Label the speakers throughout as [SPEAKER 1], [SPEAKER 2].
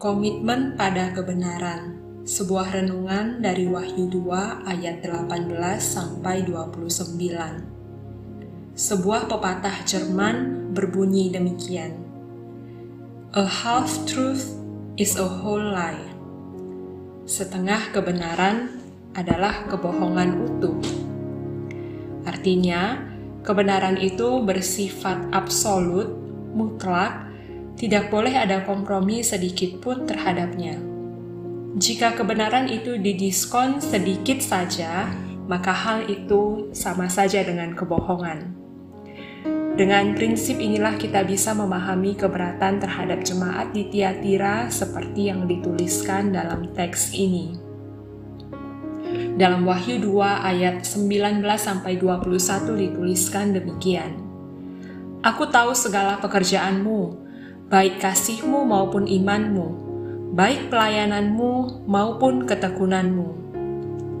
[SPEAKER 1] Komitmen pada kebenaran. Sebuah renungan dari Wahyu 2 ayat 18 sampai 29. Sebuah pepatah Jerman berbunyi demikian. A half truth is a whole lie. Setengah kebenaran adalah kebohongan utuh. Artinya, kebenaran itu bersifat absolut, mutlak, tidak boleh ada kompromi sedikit pun terhadapnya. Jika kebenaran itu didiskon sedikit saja, maka hal itu sama saja dengan kebohongan. Dengan prinsip inilah kita bisa memahami keberatan terhadap jemaat di Tiatira seperti yang dituliskan dalam teks ini. Dalam Wahyu 2 ayat 19 sampai 21 dituliskan demikian. Aku tahu segala pekerjaanmu, baik kasihmu maupun imanmu, baik pelayananmu maupun ketekunanmu.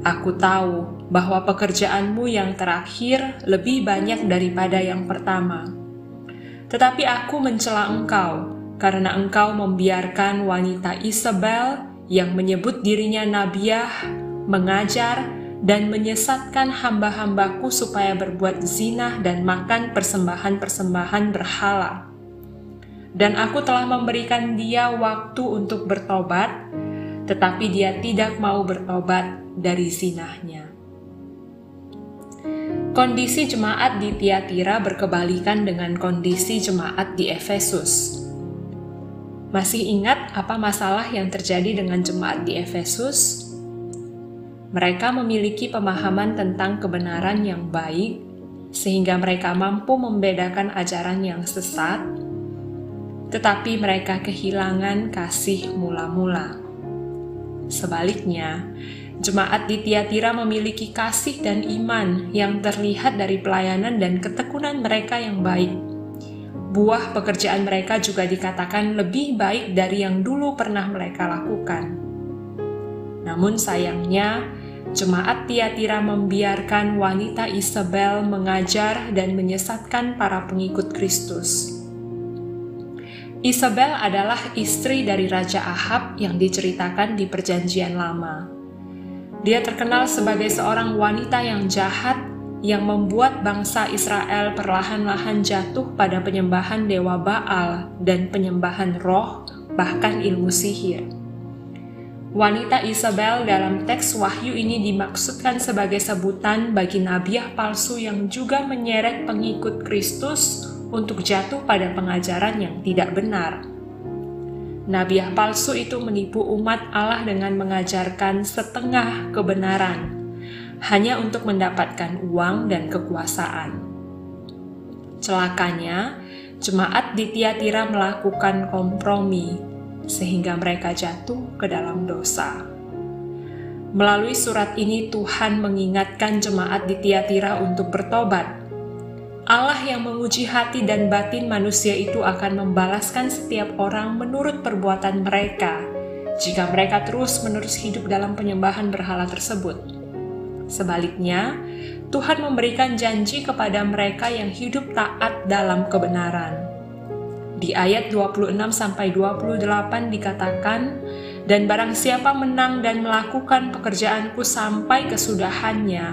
[SPEAKER 1] Aku tahu bahwa pekerjaanmu yang terakhir lebih banyak daripada yang pertama. Tetapi aku mencela engkau, karena engkau membiarkan wanita Isabel yang menyebut dirinya nabiah, mengajar, dan menyesatkan hamba-hambaku supaya berbuat zina dan makan persembahan-persembahan berhala dan aku telah memberikan dia waktu untuk bertobat, tetapi dia tidak mau bertobat dari zinahnya. Kondisi jemaat di Tiatira berkebalikan dengan kondisi jemaat di Efesus. Masih ingat apa masalah yang terjadi dengan jemaat di Efesus? Mereka memiliki pemahaman tentang kebenaran yang baik, sehingga mereka mampu membedakan ajaran yang sesat tetapi mereka kehilangan kasih mula-mula. Sebaliknya, jemaat di Tiatira memiliki kasih dan iman yang terlihat dari pelayanan dan ketekunan mereka yang baik. Buah pekerjaan mereka juga dikatakan lebih baik dari yang dulu pernah mereka lakukan. Namun sayangnya, jemaat Tiatira membiarkan wanita Isabel mengajar dan menyesatkan para pengikut Kristus. Isabel adalah istri dari Raja Ahab yang diceritakan di Perjanjian Lama. Dia terkenal sebagai seorang wanita yang jahat yang membuat bangsa Israel perlahan-lahan jatuh pada penyembahan dewa Baal dan penyembahan roh, bahkan ilmu sihir. Wanita Isabel dalam teks Wahyu ini dimaksudkan sebagai sebutan bagi nabiah palsu yang juga menyeret pengikut Kristus untuk jatuh pada pengajaran yang tidak benar. Nabiah palsu itu menipu umat Allah dengan mengajarkan setengah kebenaran, hanya untuk mendapatkan uang dan kekuasaan. Celakanya, jemaat di Tiatira melakukan kompromi, sehingga mereka jatuh ke dalam dosa. Melalui surat ini, Tuhan mengingatkan jemaat di Tiatira untuk bertobat Allah yang menguji hati dan batin manusia itu akan membalaskan setiap orang menurut perbuatan mereka jika mereka terus-menerus hidup dalam penyembahan berhala tersebut. Sebaliknya, Tuhan memberikan janji kepada mereka yang hidup taat dalam kebenaran. Di ayat 26 sampai 28 dikatakan, "Dan barang siapa menang dan melakukan pekerjaanku sampai kesudahannya,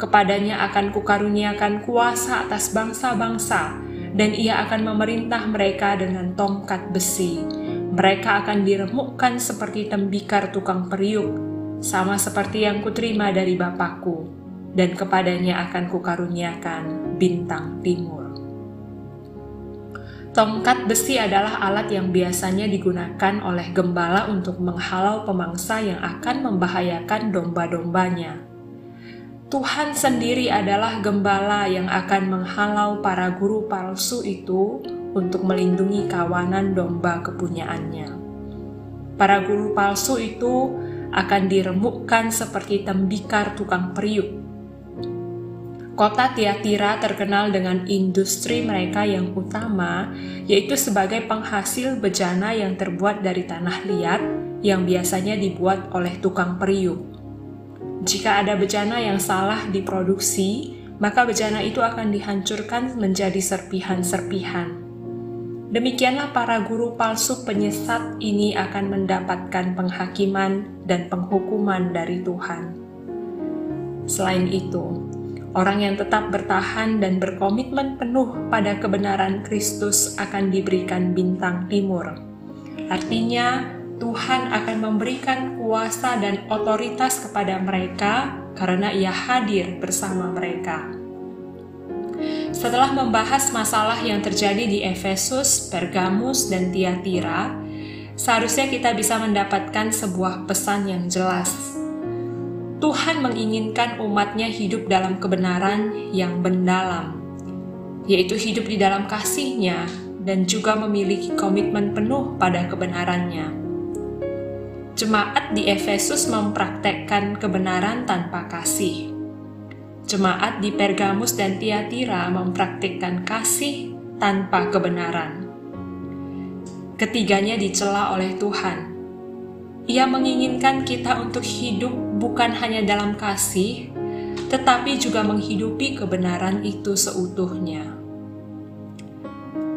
[SPEAKER 1] Kepadanya akan kukaruniakan kuasa atas bangsa-bangsa, dan ia akan memerintah mereka dengan tongkat besi. Mereka akan diremukkan seperti tembikar tukang periuk, sama seperti yang kuterima dari Bapakku, dan kepadanya akan kukaruniakan bintang timur. Tongkat besi adalah alat yang biasanya digunakan oleh gembala untuk menghalau pemangsa yang akan membahayakan domba-dombanya. Tuhan sendiri adalah gembala yang akan menghalau para guru palsu itu untuk melindungi kawanan domba kepunyaannya. Para guru palsu itu akan diremukkan seperti tembikar tukang periuk. Kota Tiatira terkenal dengan industri mereka yang utama, yaitu sebagai penghasil bejana yang terbuat dari tanah liat yang biasanya dibuat oleh tukang periuk. Jika ada bejana yang salah diproduksi, maka bejana itu akan dihancurkan menjadi serpihan-serpihan. demikianlah para guru palsu penyesat ini akan mendapatkan penghakiman dan penghukuman dari Tuhan. Selain itu, orang yang tetap bertahan dan berkomitmen penuh pada kebenaran Kristus akan diberikan bintang timur. Artinya, Tuhan akan memberikan kuasa dan otoritas kepada mereka karena Ia hadir bersama mereka. Setelah membahas masalah yang terjadi di Efesus, Pergamus, dan Tiatira, seharusnya kita bisa mendapatkan sebuah pesan yang jelas. Tuhan menginginkan umatnya hidup dalam kebenaran yang mendalam, yaitu hidup di dalam kasihnya dan juga memiliki komitmen penuh pada kebenarannya. Jemaat di Efesus mempraktekkan kebenaran tanpa kasih. Jemaat di Pergamus dan Tiatira mempraktikkan kasih tanpa kebenaran. Ketiganya dicela oleh Tuhan. Ia menginginkan kita untuk hidup bukan hanya dalam kasih, tetapi juga menghidupi kebenaran itu seutuhnya.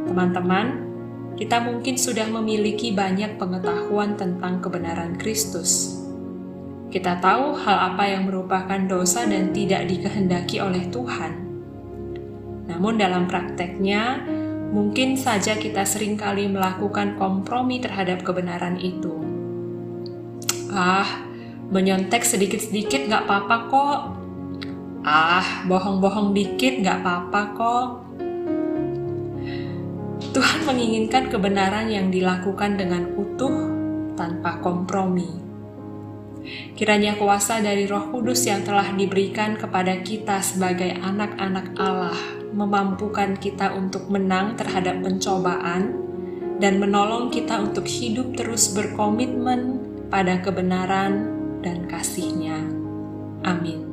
[SPEAKER 1] Teman-teman, kita mungkin sudah memiliki banyak pengetahuan tentang kebenaran Kristus. Kita tahu hal apa yang merupakan dosa dan tidak dikehendaki oleh Tuhan. Namun, dalam prakteknya, mungkin saja kita sering kali melakukan kompromi terhadap kebenaran itu. Ah, menyontek sedikit-sedikit gak apa-apa kok. Ah, bohong-bohong dikit gak apa-apa kok Tuhan menginginkan kebenaran yang dilakukan dengan utuh tanpa kompromi. Kiranya kuasa dari Roh Kudus yang telah diberikan kepada kita sebagai anak-anak Allah memampukan kita untuk menang terhadap pencobaan dan menolong kita untuk hidup terus berkomitmen pada kebenaran dan kasihnya. Amin.